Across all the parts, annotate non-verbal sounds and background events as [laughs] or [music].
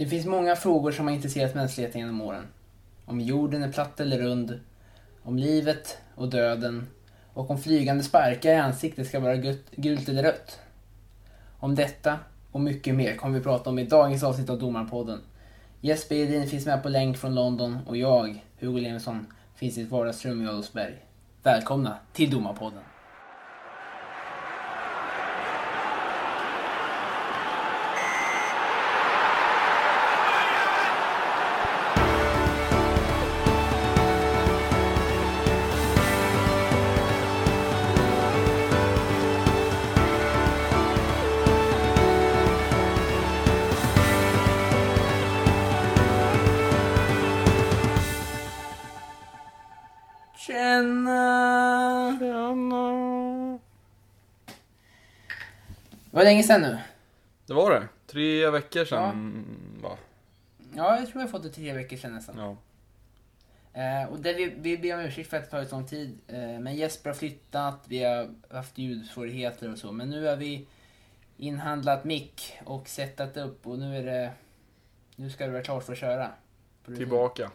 Det finns många frågor som har intresserat mänskligheten genom åren. Om jorden är platt eller rund, om livet och döden och om flygande sparkar i ansiktet ska vara gult, eller rött. Om detta och mycket mer kommer vi prata om i dagens avsnitt av Domarpodden. Jesper Edin finns med på länk från London och jag, Hugo Levensson, finns i ett vardagsrum i Adolfsberg. Välkomna till Domarpodden. Var länge sedan nu. Det var det. Tre veckor sedan, va? Ja, jag tror jag fått det tre veckor sedan nästan. Ja. Eh, och det vi, vi ber om ursäkt för att det tagit så lång tid. Eh, men Jesper har flyttat, vi har haft ljudsvårigheter och så. Men nu har vi inhandlat mick och setat upp och nu är det... Nu ska det vara klart för att köra. Tillbaka.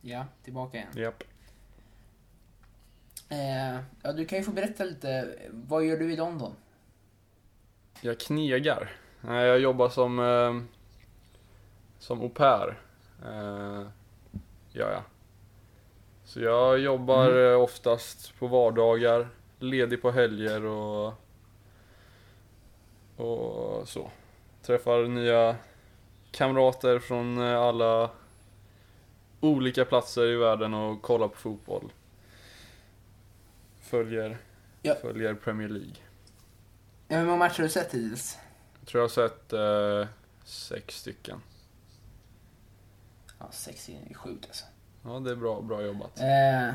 Ja, tillbaka igen. Japp. Eh, ja, du kan ju få berätta lite. Vad gör du i London? Jag knegar. Jag jobbar som, eh, som au pair. Eh, gör jag. Så jag jobbar Mm. eh, oftast på vardagar, ledig på helger och, och så. Träffar nya kamrater från eh, alla olika platser i världen och kollar på fotboll. Följer, Ja. följer Premier League. Hur många matcher har du sett hittills? Jag tror jag har sett eh, sex stycken. Ja, sex är sjukt alltså. Ja, det är bra, bra jobbat. Eh,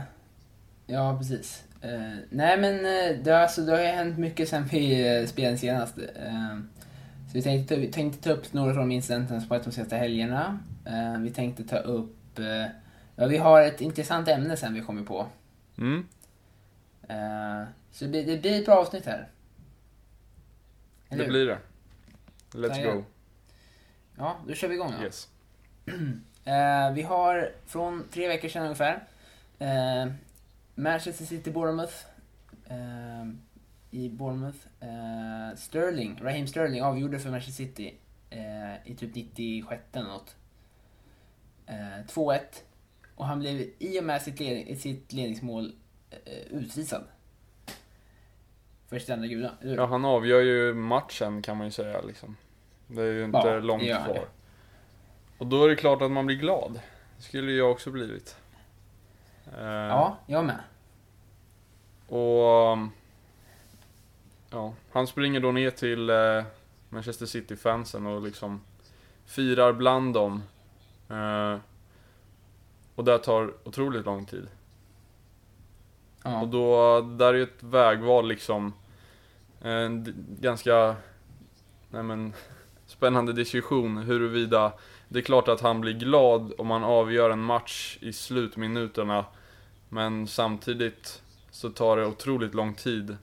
ja, precis. Eh, nej, men eh, det, har, alltså, det har ju hänt mycket sen vi eh, spelade senast. Eh, så vi tänkte, vi tänkte ta upp några av de incidenterna som varit de senaste helgerna. Vi tänkte ta upp... Ja, vi har ett intressant ämne sen vi kommer på. Mm, så det blir, det blir ett bra avsnitt här. Eller det blir det. Let's Taggad. go. Ja, då kör vi igång då. Yes. [clears throat] Eh, vi har från tre veckor sedan ungefär eh, Manchester City Bournemouth eh, i Bournemouth. Eh, Sterling, Raheem Sterling avgjorde för Manchester City eh, i typ 96 eller något. Eh, 2-1 och han blev i och med sitt, ledning, sitt ledningsmål eh, utvisad. För sitt andra gula. eller hur? Ja, han avgör ju matchen kan man ju säga liksom. Det är ju inte Ja, långt han kvar. Och då är det klart att man blir glad. Det skulle jag också blivit. Eh, ja, jag med. Och... um, Ja, han springer då ner till eh, Manchester City-fansen och liksom firar bland dem. Eh, och det tar otroligt lång tid. Ja. Och då, där är ju ett vägval liksom. Eh, en ganska, nej men, [laughs] spännande diskussion huruvida det är klart att han blir glad om han avgör en match i slutminuterna. Men samtidigt så tar det otroligt lång tid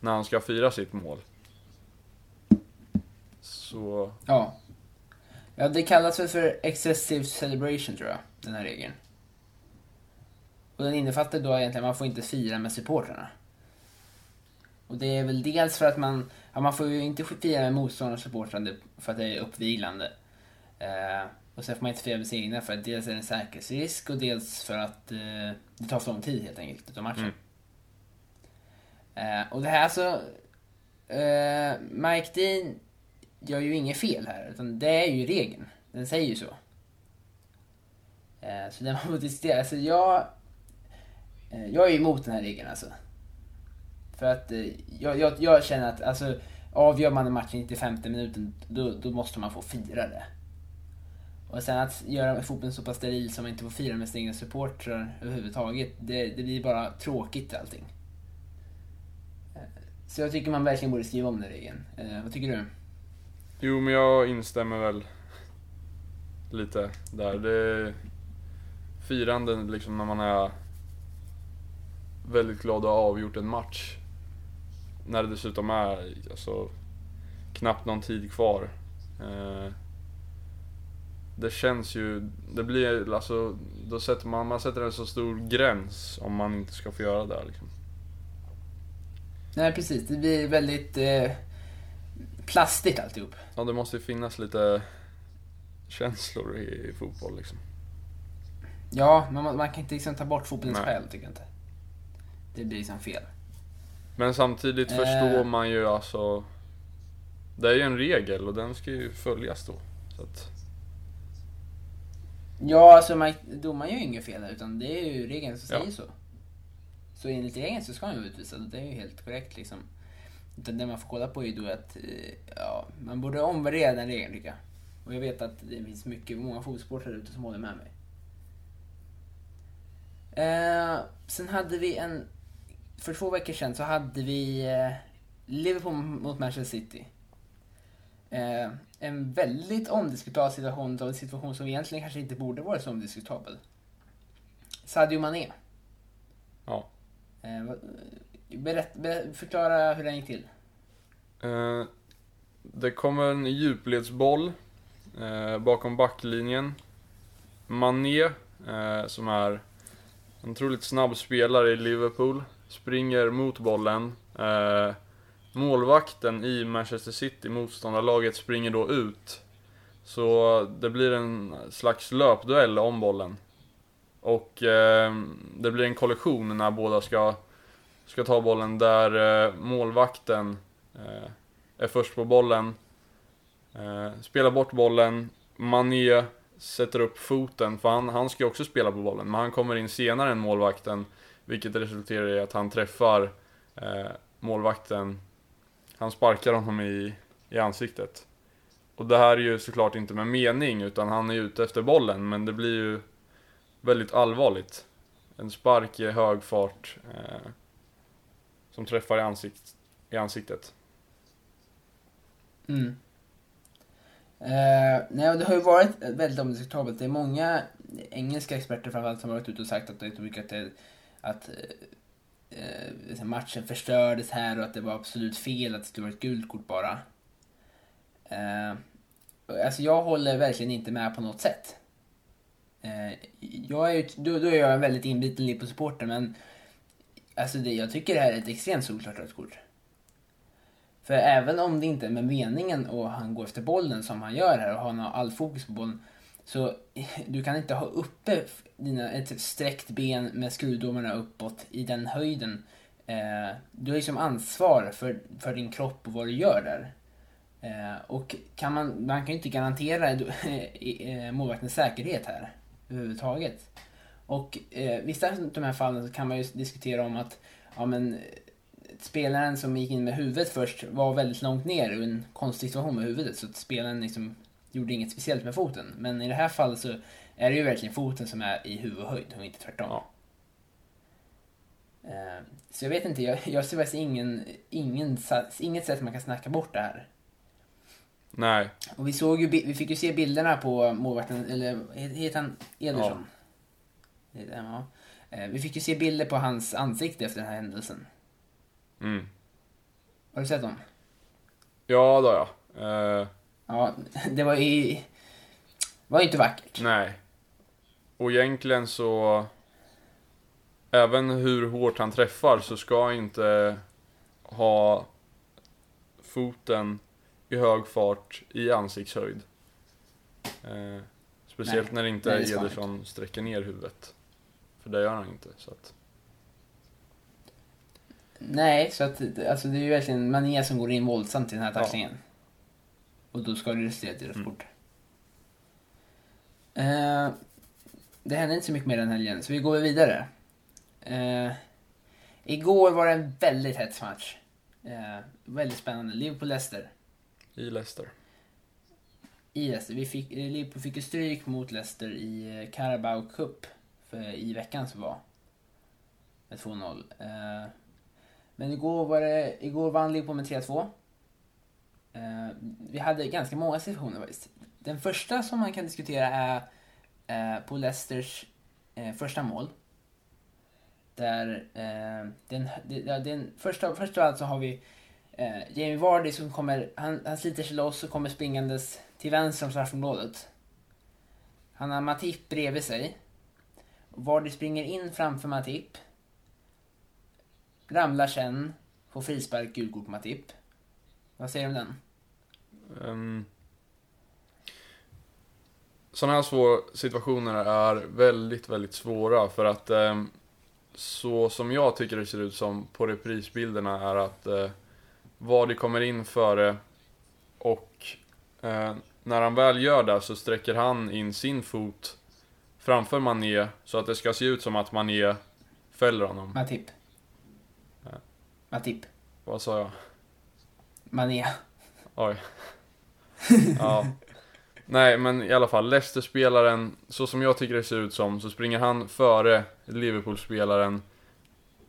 när han ska fira sitt mål. Så, Ja. Ja, det kallas väl för excessive celebration tror jag, den här regeln. Och den innefattar då egentligen att man får inte fira med supportrarna. Och det är väl dels för att man, ja, man får ju inte fira med motståndarnas supportrar för att det är uppvilande. Eh, och sen får man inte fira med sina egna för att dels är det en säkerhetsrisk och dels för att eh, det tar för lång tid helt enkelt utav matchen. Eh, och det här alltså, eh, Mike Dean gör ju inget fel här, utan det är ju regeln. Den säger ju så. Eh, så den man får diskutera. Alltså jag, eh, jag är ju emot den här regeln alltså. För att eh, jag, jag, jag känner att alltså, avgör man en match i 95 minuten, då, då måste man få fira det. Och sen att göra fotbollen så pass steril som man inte får fira med sina egna supportrar överhuvudtaget, det, det blir bara tråkigt allting. Eh, så jag tycker man verkligen borde skriva om den regeln. Eh, vad tycker du? jo men jag instämmer väl lite där. Det är firanden liksom när man är väldigt glad att ha avgjort en match. När det dessutom är alltså, knappt någon tid kvar. Eh, det känns ju, det blir alltså, då sätter man, man sätter en så stor gräns om man inte ska få göra det liksom. Nej, precis. Det blir väldigt eh, plastigt alltihop. Ja, det måste ju finnas lite känslor i, i fotboll liksom. Ja, men man, man kan inte liksom ta bort fotbollens själ, tycker jag inte. Det blir liksom fel. Men samtidigt Eh. förstår man ju alltså, det är ju en regel och den ska ju följas då. Så att, Ja, alltså man, domaren gör ju inget fel utan det är ju regeln som Ja. säger så. Så enligt regeln så ska han ju vara utvisad och det är ju helt korrekt liksom. Utan det man får kolla på är ju då att, eh, ja, man borde omvärdera den regeln tycker jag. Och jag vet att det finns mycket, många fotbollssportare ute som håller med mig. Eh, sen hade vi en, för två veckor sedan så hade vi eh, Liverpool mot Manchester City. Eh, en väldigt omdiskutabel situation, en situation som egentligen kanske inte borde vara så omdiskutabel. Sadio Mané. ja. Eh, berätt, berätt, förklara hur den gick till. Eh, det kommer en djupledsboll bakom backlinjen. Mané, som är en otroligt snabb spelare i Liverpool, springer mot bollen. Eh, målvakten i Manchester City, motståndarlaget, springer då ut. Så det blir en slags löpduell om bollen. Och eh, det blir en kollision när båda ska, ska ta bollen där eh, målvakten eh, är först på bollen. Eh, spelar bort bollen. Mané sätter upp foten, för han, han ska ju också spela på bollen, men han kommer in senare än målvakten. Vilket resulterar i att han träffar eh, målvakten. Han sparkar honom i, i ansiktet. Och det här är ju såklart inte med mening, utan han är ute efter bollen, men det blir ju väldigt allvarligt. En spark i hög fart eh, som träffar i, ansikt, i ansiktet. Mm. Eh, nej, det har ju varit väldigt omdiskutabelt. Det är många engelska experter framförallt som har varit ute och sagt att de tycker att, det, att eh, eh, matchen förstördes här och att det var absolut fel att det skulle vara ett gult kort bara. Eh, alltså jag håller verkligen inte med på något sätt. Eh, jag är då, då är jag en väldigt inbiten Liverpool-supporter men alltså det, jag tycker det här är ett extremt solklart rött kort. För även om det inte är med meningen och han går efter bollen som han gör här och har all fokus på bollen. Så du kan inte ha uppe dina, ett sträckt ben med skruvdomarna uppåt i den höjden. Eh, du har liksom ansvar för, för din kropp och vad du gör där. Eh, och kan man, man kan ju inte garantera eh, eh målvaktens säkerhet här överhuvudtaget. Och eh, vissa av de här fallen så kan man ju diskutera om att ja, men, spelaren som gick in med huvudet först var väldigt långt ner i en konstig situation med huvudet så att spelaren liksom gjorde inget speciellt med foten. Men i det här fallet så är det ju verkligen foten som är i huvudhöjd och inte tvärtom. Ja. Eh, Så jag vet inte, jag, jag ser faktiskt ingen, ingen, inget sätt man kan snacka bort det här. Nej, Och vi såg ju, vi fick ju se bilderna på målvakten, eller heter han Ederson? Ja. Eh, Vi fick ju se bilder på hans ansikte efter den här händelsen. mm. Har du sett dem? Ja, då ja. Eh, Ja, det var ju... var inte vackert. nej. Och egentligen så... Även hur hårt han träffar så ska han inte ha foten i hög fart i ansiktshöjd. Eh, speciellt Nej, när inte nej, Ederson sträcker ner huvudet. För det gör han inte. Så att, Nej, så att alltså det är ju verkligen Mané som går in våldsamt i den här Ja. Och då ska resultera till rött Mm. kort. Eh, det hände inte så mycket mer den helgen, så vi går vidare. Eh, igår var det en väldigt hets match. Eh, väldigt spännande. Liverpool-Leicester. I Leicester. I Leicester. Vi fick, eh, Liverpool fick ju stryk mot Leicester i eh, Carabao Cup för, i veckan som var. Med 2-0. Eh, men igår, var det, igår vann Liverpool med 3-2. Eh, vi hade ganska många situationer faktiskt. Den första som man kan diskutera är eh, på Leicesters eh, första mål. Där eh, den, ja, den första, först av allt så har vi eh, Jamie Vardy som kommer, han, han sliter sig loss och kommer springandes till vänster om straffområdet. Han har Matip bredvid sig. Vardy springer in framför Matip. Ramlar sen, får frispark, gult kort Matip. Vad säger du om den? Um, sådana här svåra situationer är väldigt, väldigt svåra för att um, så som jag tycker det ser ut som på reprisbilderna är att uh, Vardy kommer in före och uh, när han väl gör det så sträcker han in sin fot framför Mané så att det ska se ut som att Mané fäller honom. Matip. Ja. Matip. Vad sa jag? Mané. Oj. [laughs] Ja. Nej, men i alla fall, Leicester-spelaren, så som jag tycker det ser ut som, så springer han före Liverpool-spelaren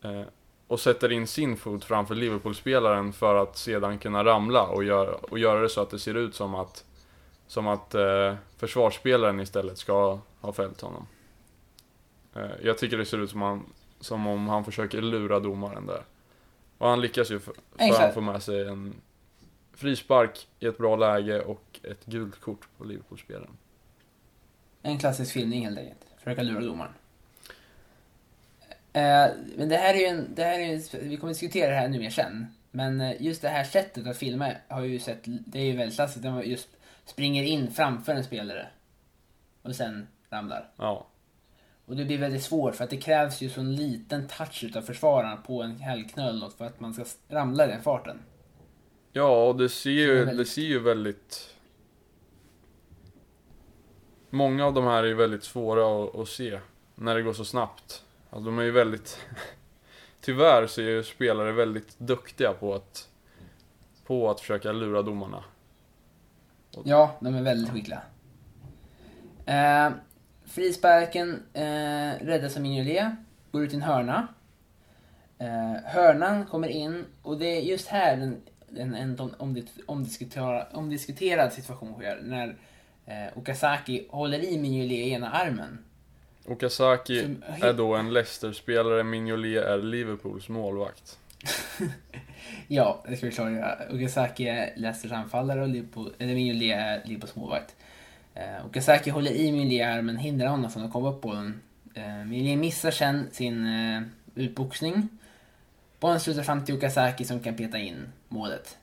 eh, och sätter in sin fot framför Liverpool-spelaren för att sedan kunna ramla och, gör, och göra det så att det ser ut som att, som att eh, försvarsspelaren istället ska ha fällt honom. Eh, jag tycker det ser ut som, han, som om han försöker lura domaren där. Och han lyckas ju för, för han får med sig en frispark i ett bra läge och ett gult kort på Liverpool-spelaren. En klassisk filmning helt enkelt. Försöka lura domaren. Eh, men det här är ju en, det här är ju, vi kommer diskutera det här nu mer sen. Men eh, just det här sättet att filma har ju sett, det är ju väldigt klassiskt. Där man just springer in framför en spelare. Och sen ramlar. Ja, Och det blir väldigt svårt för att det krävs ju så en liten touch utav försvararen på en hällknöl för att man ska ramla i den farten. Ja och det ser Det ju, väldigt- det ser ju väldigt... Många av de här är ju väldigt svåra att, att se när det går så snabbt. Alltså de är ju väldigt... [laughs] Tyvärr så är ju spelare väldigt duktiga på att, på att försöka lura domarna. Ja, de är väldigt skickliga. Eh, frisparken eh, räddas av Mignolet, går ut i en hörna. Eh, hörnan kommer in och det är just här den, en omdis- omdiskuterad, omdiskuterad situation sker. När eh, Okazaki håller i Mignolet i ena armen. Okazaki Som- är då en Leicester-spelare, Mignolet är Liverpools målvakt. [laughs] Ja, det ska vi klargöra. Okazaki är Leicesters anfallare och Liverpool, eller Mignolet är Liverpools målvakt. Eh, Okazaki håller i Mignolet i armen, hindrar honom från att komma upp på den. Eh, Mignolet missar sen sin eh, utboxning. Bollen slutar fram till Okazaki som kan peta in målet.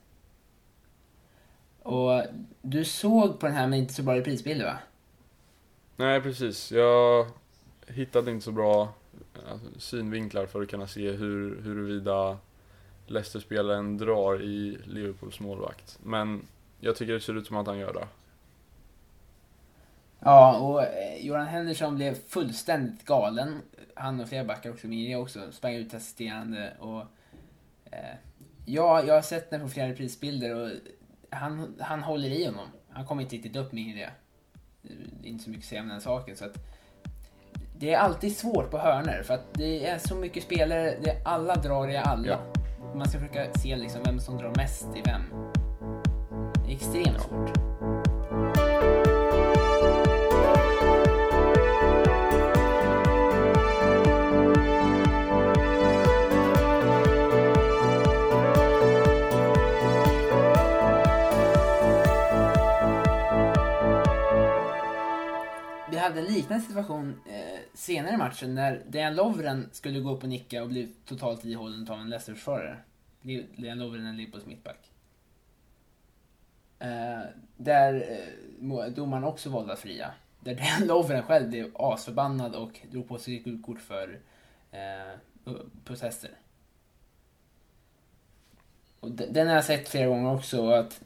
Och du såg på den här men inte så bra reprisbilder va? Nej, precis. Jag hittade inte så bra alltså, synvinklar för att kunna se hur, huruvida Leicester-spelaren drar i Liverpools målvakt. Men jag tycker det ser ut som att han gör det. Ja, och eh, Joran Henderson blev fullständigt galen. Han och flera backar också, Miri också, sprang ut assisterande och... Eh, ja, jag har sett den på flera reprisbilder och han, han håller i honom. Han kommer inte riktigt upp är inte så mycket att säga om den saken. Så att, det är alltid svårt på hörner för att det är så mycket spelare, det är, alla drar i alla. Ja. Man ska försöka se liksom vem som drar mest i vem. Det är extremt svårt. Hade en liknande situation eh, senare i matchen när Dejan Lovren skulle gå upp och nicka och bli totalt ihållen av en Leicester-försvarare. Dejan Lovren är en Liverpools mittback. Eh, där eh, domaren också valde att fria. Där [laughs] Dejan Lovren själv blev asförbannad och drog på sig ett gult kort för eh, protester. Och den har jag sett flera gånger också. Att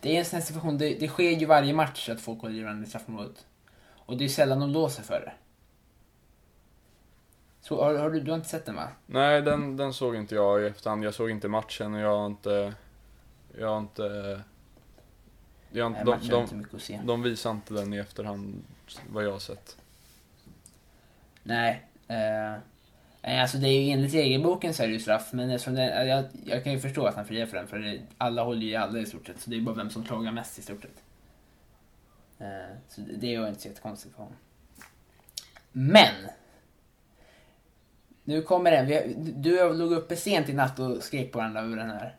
det är en sån här situation, det, det sker ju varje match att folk håller i varandra i straffområdet. Och det är sällan de låser för det. Så, har, har du, du har inte sett den va? Nej, den, den såg inte jag i efterhand. Jag såg inte matchen och jag har inte... Jag har inte... Jag, har Nej, inte- matchen de, är inte de, mycket att se. de visar inte den i efterhand, vad jag har sett. Nej. Eh, nej, alltså det är ju enligt regelboken så är det ju straff, men eftersom det, jag, jag kan ju förstå att han friar för den, för det, alla håller ju i alla i stort sett, så det är bara vem som klagar mest i stort sett. Eh, så det, ju inte så jättekonstigt för honom. Men! Nu kommer den. Vi, du och jag låg uppe sent i natt och skrek på varandra över den här.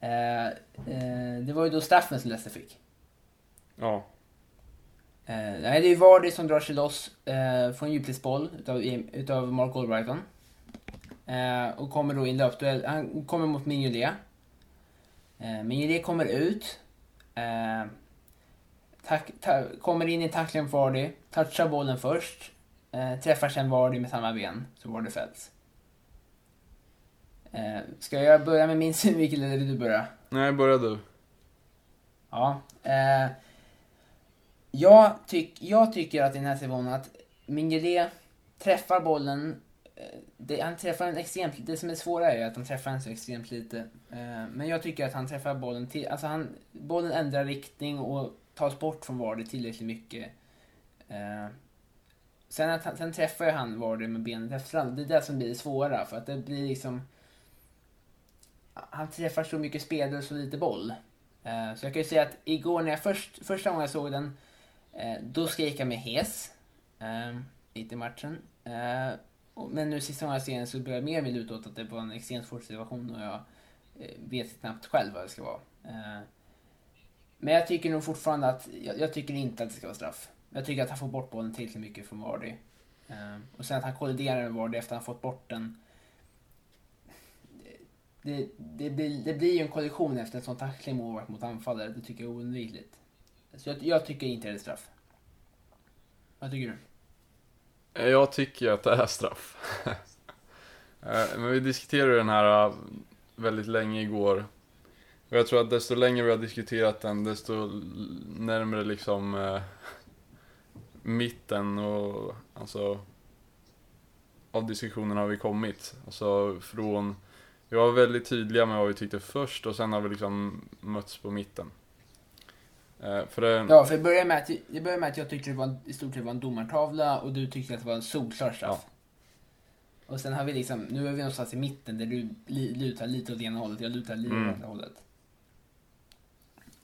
Eh, eh, det var ju då straffen som Leicester fick. Ja, nej, det är Vardy som drar sig loss från djupledsboll utav, utav Mark Albrighton. Och kommer då i en löpduell. Han kommer mot Mignolet. Eh, Mignolet kommer ut. Tack, ta, kommer in i tacklingen för Vardy. Touchar bollen först. Eh, träffar sen Vardy med samma ben, så Vardy fälls. Eh, ska jag börja med min synvinkel eller vill du börja? Nej, börja du. Ja. Eh, jag, tyck, jag tycker att i den här situationen att Mingele träffar bollen. eh, Det, han träffar den extremt Det som är svåra är att han träffar den så extremt lite. Eh, men jag tycker att han träffar bollen till... Alltså han, bollen ändrar riktning och tas bort från Vardy tillräckligt mycket. Eh, sen, att sen träffar ju han Vardy med benet efterhand. Det är det som blir det svåra. För att det blir liksom... Han träffar så mycket spelare och så lite boll. Eh, Så jag kan ju säga att igår när jag först, första gången jag såg den, eh, då skrek jag med hes. eh, Mitt i matchen. Eh, och- Men nu sista gången jag ser den så börjar jag mer vilja utåt att det var en extremt svår situation och jag eh, vet knappt själv vad det ska vara. Eh, men jag tycker nog fortfarande att, jag, jag tycker inte att det ska vara straff. Jag tycker att han får bort bollen tillräckligt mycket från Vardy. Ehm, och sen att han kolliderar med Vardy efter att han fått bort den. Det, det, blir, det blir ju en kollision efter en sån tackling målvakt mot anfallare. Det tycker jag är oundvikligt. Så jag, jag tycker inte det är straff. Vad tycker du? Eh, jag tycker att det är straff. [laughs] Eh, men vi diskuterade den här eh, väldigt länge igår. Och jag tror att desto längre vi har diskuterat den, desto närmare liksom eh, mitten och alltså av diskussionen har vi kommit. Alltså från, vi var väldigt tydliga med vad vi tyckte först och sen har vi liksom mötts på mitten. Eh, För det, Ja, för det börjar med att, det börjar med att jag tyckte det var en, i stort sett var en domartavla och du tyckte att det var en solklar straff. Och sen har vi liksom, nu är vi någonstans i mitten där du lutar lite åt ena hållet, jag lutar lite Mm. åt andra hållet.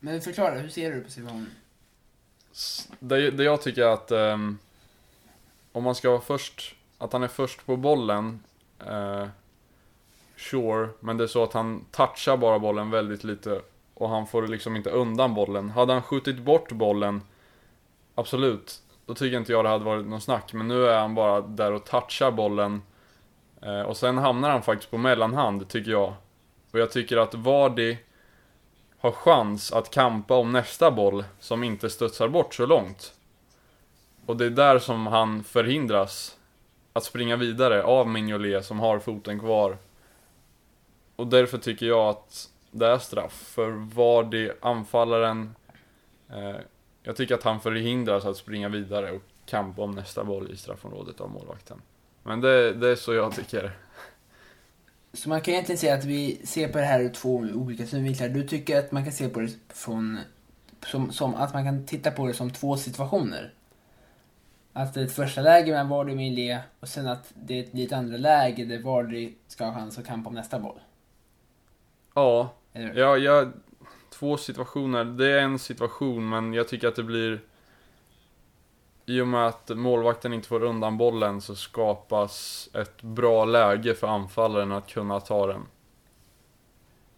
Men förklara, hur ser du på situationen? Det, det jag tycker är att um, om man ska vara först, att han är först på bollen, uh, sure, men det är så att han touchar bara bollen väldigt lite och han får liksom inte undan bollen. Hade han skjutit bort bollen, absolut, då tycker inte jag det hade varit någon snack, men nu är han bara där och touchar bollen eh, och sen hamnar han faktiskt på mellanhand, tycker jag. Och jag tycker att Vardy har chans att kampa om nästa boll som inte studsar bort så långt. Och det är där som han förhindras att springa vidare av Mignolet som har foten kvar. Och därför tycker jag att det är straff. För Vardy, anfallaren, eh, jag tycker att han förhindras att springa vidare och kampa om nästa boll i straffområdet av målvakten. Men det, det är så jag tycker. Så man kan egentligen säga att vi ser på det här ur två olika synvinklar. Du tycker att man kan se på det från, som, som att man kan titta på det som två situationer. Att det är ett första läge med Vardy med Ilé och sen att det är ett lite andra läge där Vardy ska ha chans att kampa om nästa boll. Ja? Ja, jag, två situationer. Det är en situation, men jag tycker att det blir... I och med att målvakten inte får undan bollen så skapas ett bra läge för anfallaren att kunna ta den.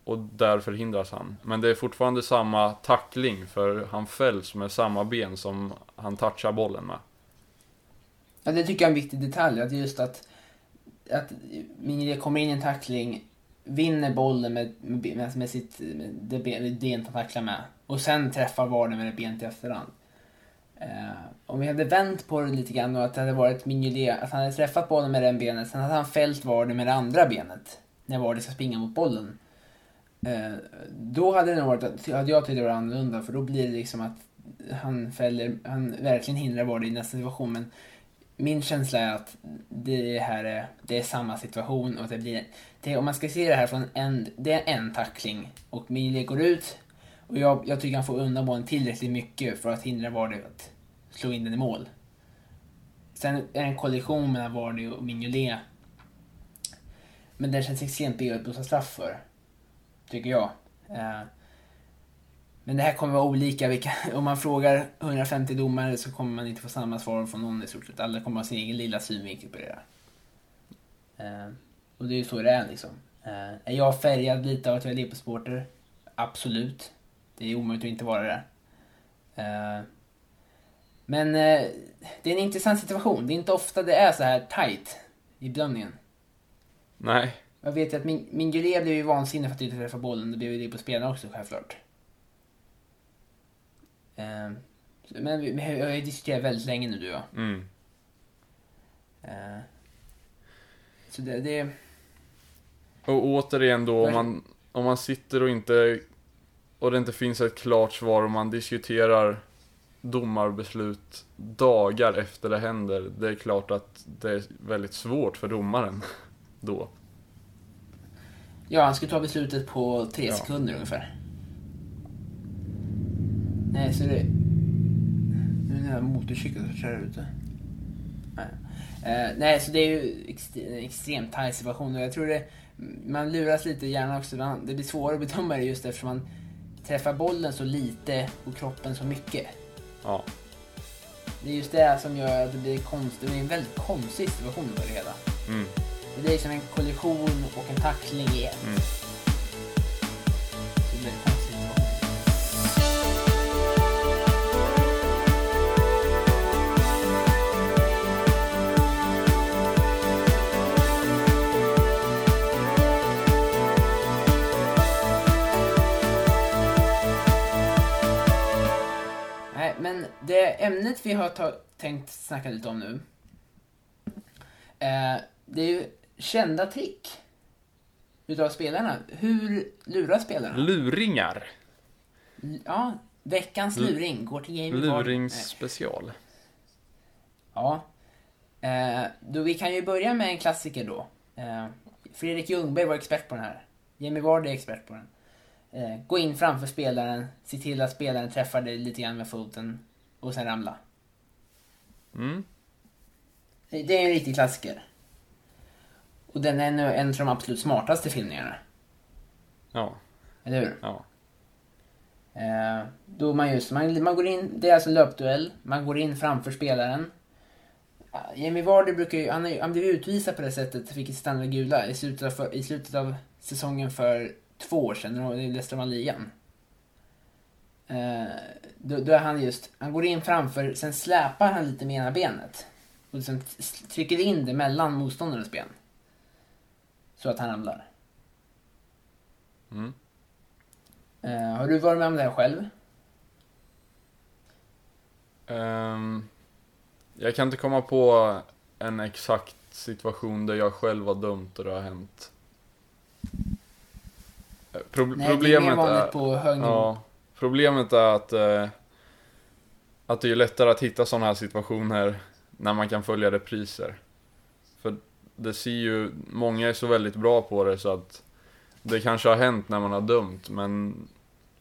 Och där förhindras han. Men det är fortfarande samma tackling, för han fälls med samma ben som han touchar bollen med. Ja, det tycker jag är en viktig detalj. Att just att, att Mingre kommer in i en tackling, vinner bollen med, med, med, sitt med det ben, benet han tacklar med och sen träffar Varden med det benet i efterhand. Eh, om vi hade vänt på det lite grann och att det hade varit Mignolet, att han hade träffat bollen med det benet, sen hade han fällt Vardy med det andra benet när Vardy ska springa mot bollen. Eh, då hade det nog varit, hade jag tyckt det var annorlunda för då blir det liksom att han fäller, han verkligen hindrar Vardy i nästa situation men min känsla är att det här är, det är samma situation och att det blir, det, om man ska se det här från en, det är en tackling och Mignolet går ut och jag, jag tycker han får undan bollen tillräckligt mycket för att hindra Vardy att slå in den i mål. Sen är det en kollision mellan Vardy och Mignolet. Men det känns extremt billigt att blåsa straff för. Tycker jag. Eh, men det här kommer vara olika. Vilka, [laughs] om man frågar 150 domare så kommer man inte få samma svar från någon i stort sett. Alla kommer ha sin egen lilla synvinkel på det där. Eh, och det är ju så det är liksom. Eh, är jag färgad lite av att jag är Men Absolut det är en intressant situation. Det är inte ofta det är så här tight i bedömningen. Nej, Jag vet ju att min, min Guré blev ju vansinnig för att inte träffa bollen. Det blev ju det på spelarna också självklart. Eh, men vi, vi har diskuterat väldigt länge nu du och jag. mm. Eh, så det, det... Och återigen då, om man, om man sitter och inte och det inte finns ett klart svar och man diskuterar domarbeslut dagar efter det händer. Det är klart att det är väldigt svårt för domaren då. Ja, han skulle ta beslutet på tre Ja. sekunder ungefär. Nej, så det... Nu är det här motorcykeln som kör ute. Nej. Eh, nej, så det är ju ext- en extremt tajt situation och jag tror det... Man luras lite gärna också. Det blir svårare att bedöma det just eftersom man träffar bollen så lite och kroppen så mycket. Ja, Det är just det som gör att det blir konstigt. Det blir en väldigt konstig situation för det hela. mm, Det blir som en kollision och en tackling i ett. mm. Ämnet vi har ta- tänkt snacka lite om nu. Eh, det är ju kända trick utav spelarna. Hur lurar spelarna? Luringar. L- Ja, veckans luring går till Jamie. Luringsspecial. Ja. Eh, då vi kan ju börja med en klassiker då. Eh, Fredrik Ljungberg var expert på den här. Jamie Vardy är expert på den. Eh, gå in framför spelaren, se till att spelaren träffar dig lite grann med foten och sen ramla. Mm. Det är en riktig klassiker. Och den är en, en av de absolut smartaste filmningarna. Ja, Eller hur? ja. Eh, då man just, man, man går in, det är alltså en löpduell, man går in framför spelaren. Ja, Jamie Vardy brukar ju, han, han blev utvisad på det sättet, fick ett standard gula i slutet, av, i slutet av säsongen för två år sedan, när de- vann ligan. Eh, då, då är han just, han går in framför, sen släpar han lite med ena benet. Och sen trycker in det mellan motståndarens ben. Så att han ramlar. Mm. Eh, har du varit med om det här själv? Ehm, jag kan inte komma på en exakt situation där jag själv har dömt och det har hänt. Eh, Pro- Nej, problemet det är mer vanligt är, på hög nivå. ja, problemet är att, eh, att det är lättare att hitta sådana här situationer när man kan följa repriser. För det ser ju, många är så väldigt bra på det så att det kanske har hänt när man har dömt men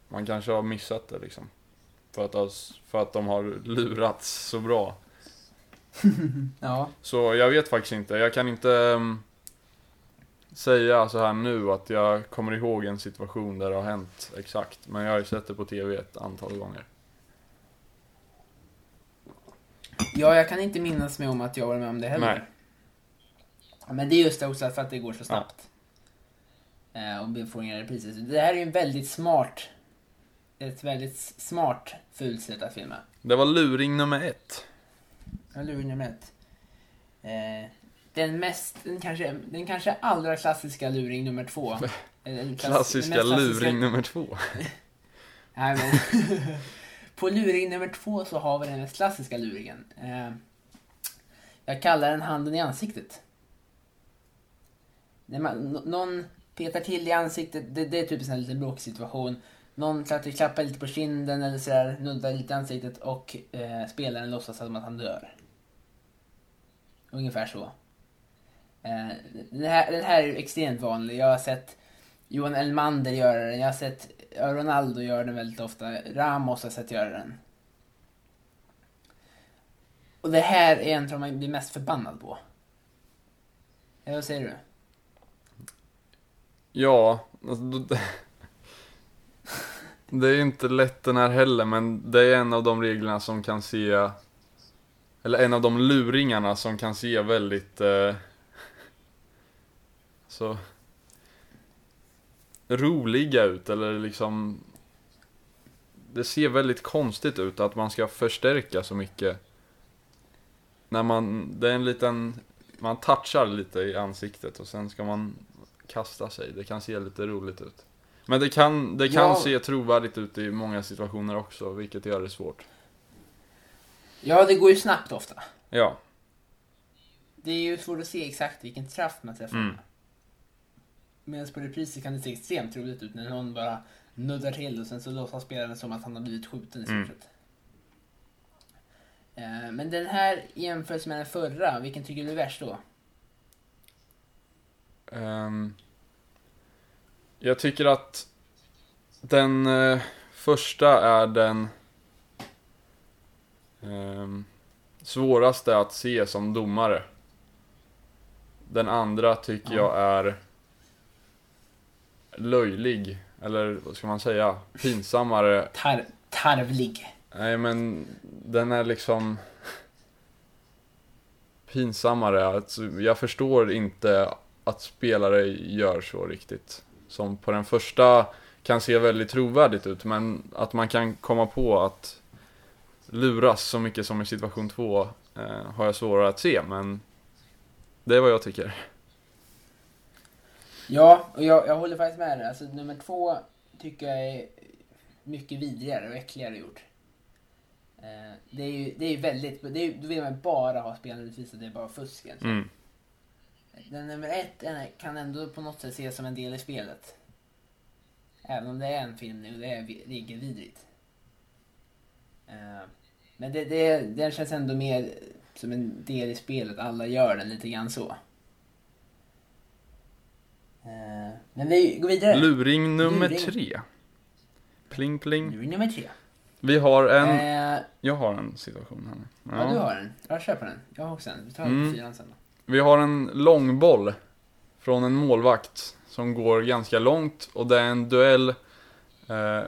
man kanske har missat det liksom. För att, för att de har lurats så bra. [laughs] Ja. Så jag vet faktiskt inte. Jag kan inte ehm, säga så här nu att jag kommer ihåg en situation där det har hänt exakt. Men jag har ju sett det på TV ett antal gånger. ja, jag kan inte minnas mig om att jag var med om det heller. Nej. Ja, Men det är just det också för att det går så snabbt. Eh, och vi får inga repriser. Det här är ju en väldigt smart, ett väldigt smart fult sätt att filma. Det var luring nummer ett. Jag lurar nummer ett. Eh, den mest, den kanske, den kanske allra klassiska luring nummer två. Eh, den klass- Klassiska den mest klassiska- luring nummer två. [laughs] Nej, men [laughs] på luring nummer två så har vi den mest klassiska luringen. Eh, jag kallar den handen i ansiktet. När man, nå- någon petar till i ansiktet, det, det är typ en sån här liten bråksituation. Någon klappar lite på kinden eller sådär, nuddar lite i ansiktet och eh, spelaren låtsas som att han dör. Ungefär så. Eh, den, här, den här är ju extremt vanlig. Jag har sett Johan Elmander göra den. Jag har sett Ronaldo göra den väldigt ofta. Ramos har sett göra den. Och det här är en som man blir mest förbannad på. Ja, vad säger du? Ja, alltså, då- [laughs] det är inte lätt den här heller, men det är en av de reglerna som kan se Eller en av de luringarna som kan se väldigt eh, så Roliga ut, eller liksom det ser väldigt konstigt ut att man ska förstärka så mycket. När man, det är en liten, man touchar lite i ansiktet och sen ska man kasta sig. Det kan se lite roligt ut. Men det kan, det kan Ja. se trovärdigt ut i många situationer också, vilket gör det svårt. Ja, det går ju snabbt ofta. Ja, Det är ju svårt att se exakt vilken träff man träffar Mm. Med. Medan på repriser kan det se extremt roligt ut när någon bara nuddar till och sen så låtsas spelaren som att han har blivit skjuten i stort Mm. sett. Eh, Men den här jämfört med den förra, vilken tycker du är värst då? Ehm, jag tycker att den eh, första är den ehm, svåraste att se som domare. Den andra tycker Ja. jag är löjlig, eller vad ska man säga, pinsammare. Tar tarvlig. Nej men den är liksom pinsammare. Alltså, jag förstår inte att spelare gör så riktigt. Som på den första kan se väldigt trovärdigt ut, men att man kan komma på att luras så mycket som i situation två eh, har jag svårare att se, men det är vad jag tycker. Ja, och jag, jag håller faktiskt med dig. Alltså, nummer två tycker jag är mycket vidrigare och äckligare gjort. Eh, det är ju det är väldigt, det är, då vill man bara ha spelaren utvisad, det är bara fusk egentligen. Mm. Den nummer ett kan ändå på något sätt ses som en del i spelet. Även om det är en filmning och det är vi- regelvidrigt. Eh, Men det, det, den känns ändå mer som en del i spelet. Alla gör den lite grann så. Eh, Men vi går vidare. Luring nummer Luring. tre. Pling pling. Är nummer tre. Vi har en, Eh, jag har en situation här nu. ja. du har den. Jag på den. Jag har också en. Vi tar Mm. fyran sen då. Vi har en långboll från en målvakt som går ganska långt och det är en duell eh,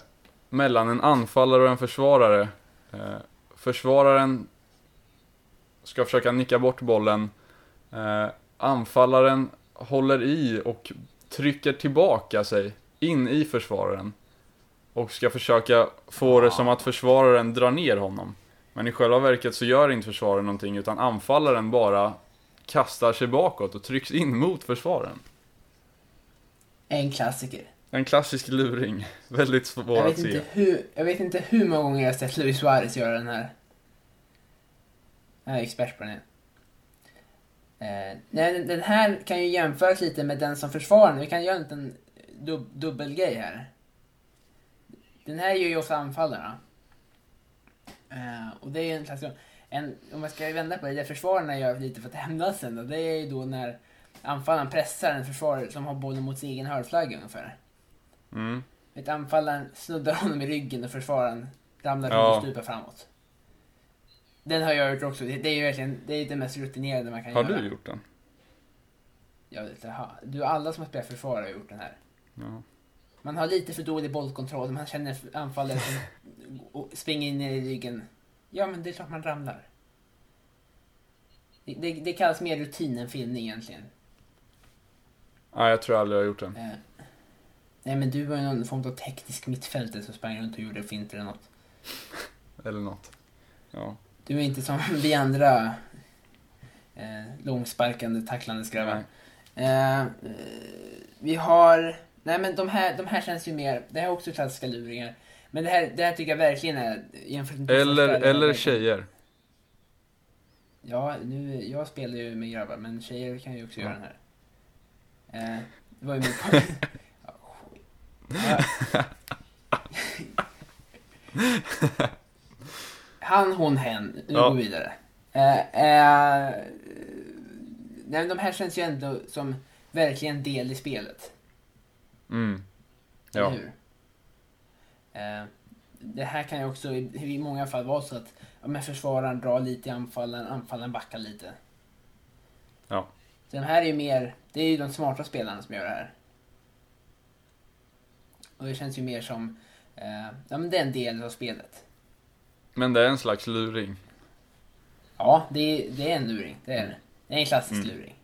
mellan en anfallare och en försvarare. Eh, försvararen ska försöka nicka bort bollen. Eh, anfallaren håller i och trycker tillbaka sig in i försvararen. Och ska försöka få det som att försvararen drar ner honom. Men i själva verket så gör inte försvararen någonting utan anfallaren bara kastar sig bakåt och trycks in mot försvararen. En klassiker. En klassisk luring. [laughs] Väldigt svår Jag att vet, se. inte hur, jag vet inte hur många gånger jag har sett Luis Suarez göra den här. Jag är expert på den. här. Eh, nej, den- här kan ju jämföras lite med den som försvarar. Vi kan göra en liten dub, dubbelgrej här. Den här gör ju också anfallarna. Eh, och det är en slags... En, om man ska vända på det, det försvararna gör lite för att hämnas sen då, det är ju då när anfallaren pressar en försvarare som har bollen mot sin egen hörflagga ungefär. Mm. Vet, anfallaren snuddar honom i ryggen och försvararen ramlar Ja. och stupar framåt. Den har jag gjort också. Det det är ju verkligen det, är det mest rutinerade man kan Har göra. du gjort den? Inte, ha- du, alla som har spelat försvarare har gjort den här. Ja. Man har lite för dålig bollkontroll, man känner anfallare som [laughs] och springer in i ryggen. Ja, men det är klart man ramlar. Det, det, det kallas mer rutin än filmning egentligen. Nej, jag tror aldrig jag har gjort den. Eh, nej, men du var ju någon form av teknisk mittfältare som sprang runt och gjorde finter eller något. Eller något. Ja. Du är inte som [laughs] vi andra eh, långsparkande, tacklande skrabbar. Eh, vi har... Nej men de här, de här känns ju mer... Det här är också klassiska luringar. Men det här, det här tycker jag verkligen är... Jämfört med Eller, eller verkligen- tjejer. Ja, nu, jag spelar ju med grabbar, men tjejer kan ju också Ja. göra den här. Eh, det var ju min poäng. [laughs] Ja. [laughs] Han, hon, hen. Nu Ja. går vi vidare. Eh, eh, nej, de här känns ju ändå som verkligen del i spelet. Mm. Ja. hur? Eh, det här kan ju också i, i många fall vara så att ja, men försvararen drar lite i anfallen, anfallen backar lite. Ja. Så de här är ju mer, det är ju de smarta spelarna som gör det här. Och det känns ju mer som, eh, ja men det är en del av spelet. Men det är en slags luring. Ja, det är, det är en luring, det är det. Det är en klassisk Mm. luring.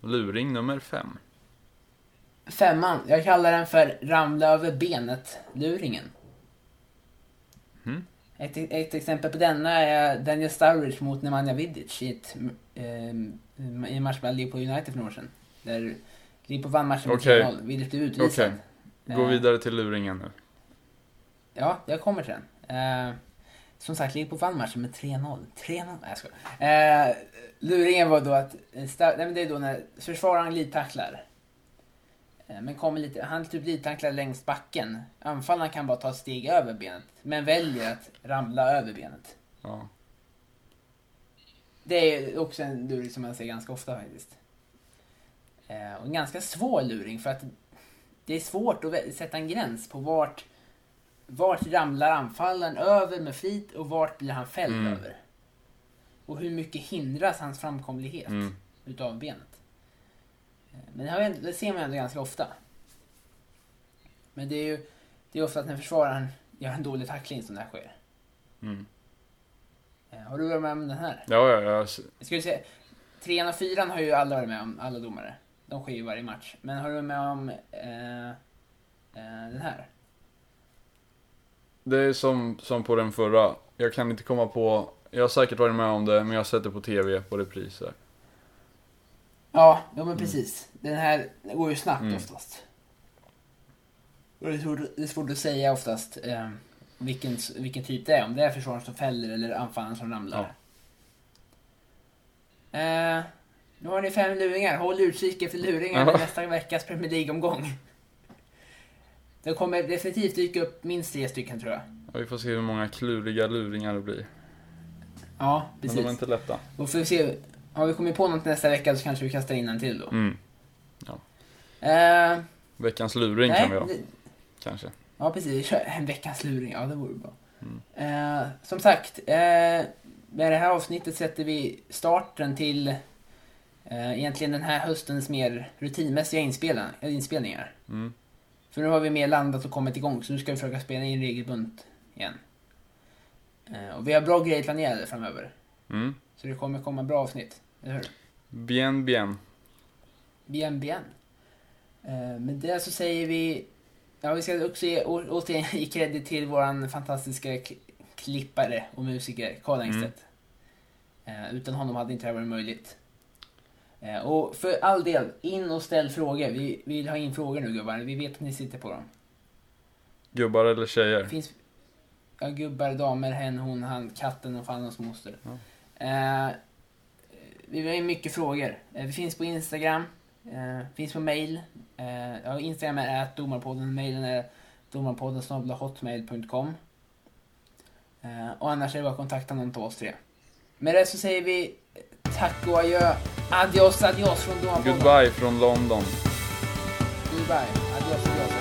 Luring nummer fem. Femman, jag kallar den för ramla över benet-luringen. Mhm. Ett, ett exempel på denna är Daniel Sturridge mot Nemanja Vidic i, ett, eh, i en match mellan Liverpool och United för några år sedan. Där Liverpool vann matchen med Okej. 3-0. Vidic blev utvisad. Gå Eh, vidare till luringen nu. Ja, jag kommer till den. Eh, som sagt, Liverpool vann matchen med 3-0. 3-0? Nej, jag skojar. Eh, luringen var då att, eh, nej, men det är då när försvararen glidtacklar. Eh, men kommer lite, han typ glidtacklar längs backen. Anfallaren kan bara ta ett steg över benet, men väljer att ramla över benet. Ja. Det är också en luring som man ser ganska ofta faktiskt. Eh, och en ganska svår luring för att det är svårt att sätta en gräns på vart, vart ramlar anfallaren över med flit och vart blir han fälld Mm. över. Och hur mycket hindras hans framkomlighet Mm. utav benet. Eh, Men det, har det ser man ändå ganska ofta. Men det är ju det är ofta att när försvararen gör en dålig tackling som det här sker. Mm. Eh, Har du varit med om den här? Ja, ja, ja. Jag skulle säga, trean och fyran har ju alla varit med om, alla domare. De sker ju varje match. Men har du varit med om eh, eh, den här? Det är som, som på den förra. Jag kan inte komma på, jag har säkert varit med om det, men jag har sett det på TV på repriser. Ja, ja men precis. Den här går ju snabbt Mm. oftast. Och det är, svårt, det är svårt att säga oftast eh, vilken, vilken typ det är. Om det är försvararen som fäller eller anfallaren som ramlar. Eh, nu har ni fem luringar. Håll utkik efter luringar Ja. med nästa veckas Premier League-omgång. Det kommer definitivt dyka upp minst tre stycken tror jag. Ja, vi får se hur många kluriga luringar det blir. Ja, Men precis. de är inte lätta. Och får vi se, har vi kommit på något nästa vecka så kanske vi kastar in en till då. Mm. Eh, Veckans luring nej, kan vi ha, det- kanske. Ja, precis. [laughs] En veckans luring. Ja, det vore bra. Mm. Eh, som sagt, eh, med det här avsnittet sätter vi starten till eh, egentligen den här höstens mer rutinmässiga inspelningar. Mm. För nu har vi mer landat och kommit igång, så nu ska vi försöka spela in regelbundet igen. Eh, och vi har bra grejer planerade framöver. Mm. Så det kommer komma bra avsnitt, eller hur? Bien, bien. Bien, bien. Eh, med det så säger vi... Ja, vi ska också ge, å, återigen [laughs] ge credit till våran fantastiska klippare och musiker, Karl Engstedt. Eh, utan honom hade inte det här varit möjligt. Eh, och för all del, in och ställ frågor. Vi, vi vill ha in frågor nu gubbar. Vi vet att ni sitter på dem. Gubbar eller tjejer? finns ja, gubbar, damer, hen, hon, han, katten och fan hans moster. Ja. Eh, vi har ju mycket frågor. Eh, vi finns på Instagram, eh, finns på mail. Eh, ja, Instagram är domarpodden, mailen är domarpodden hotmail.com. Och annars är det bara att kontakta någon av oss tre. Med det så säger vi tack och adjö. Adios, adios från domarpodden. Goodbye från London. Goodbye. Adios, adios, adios.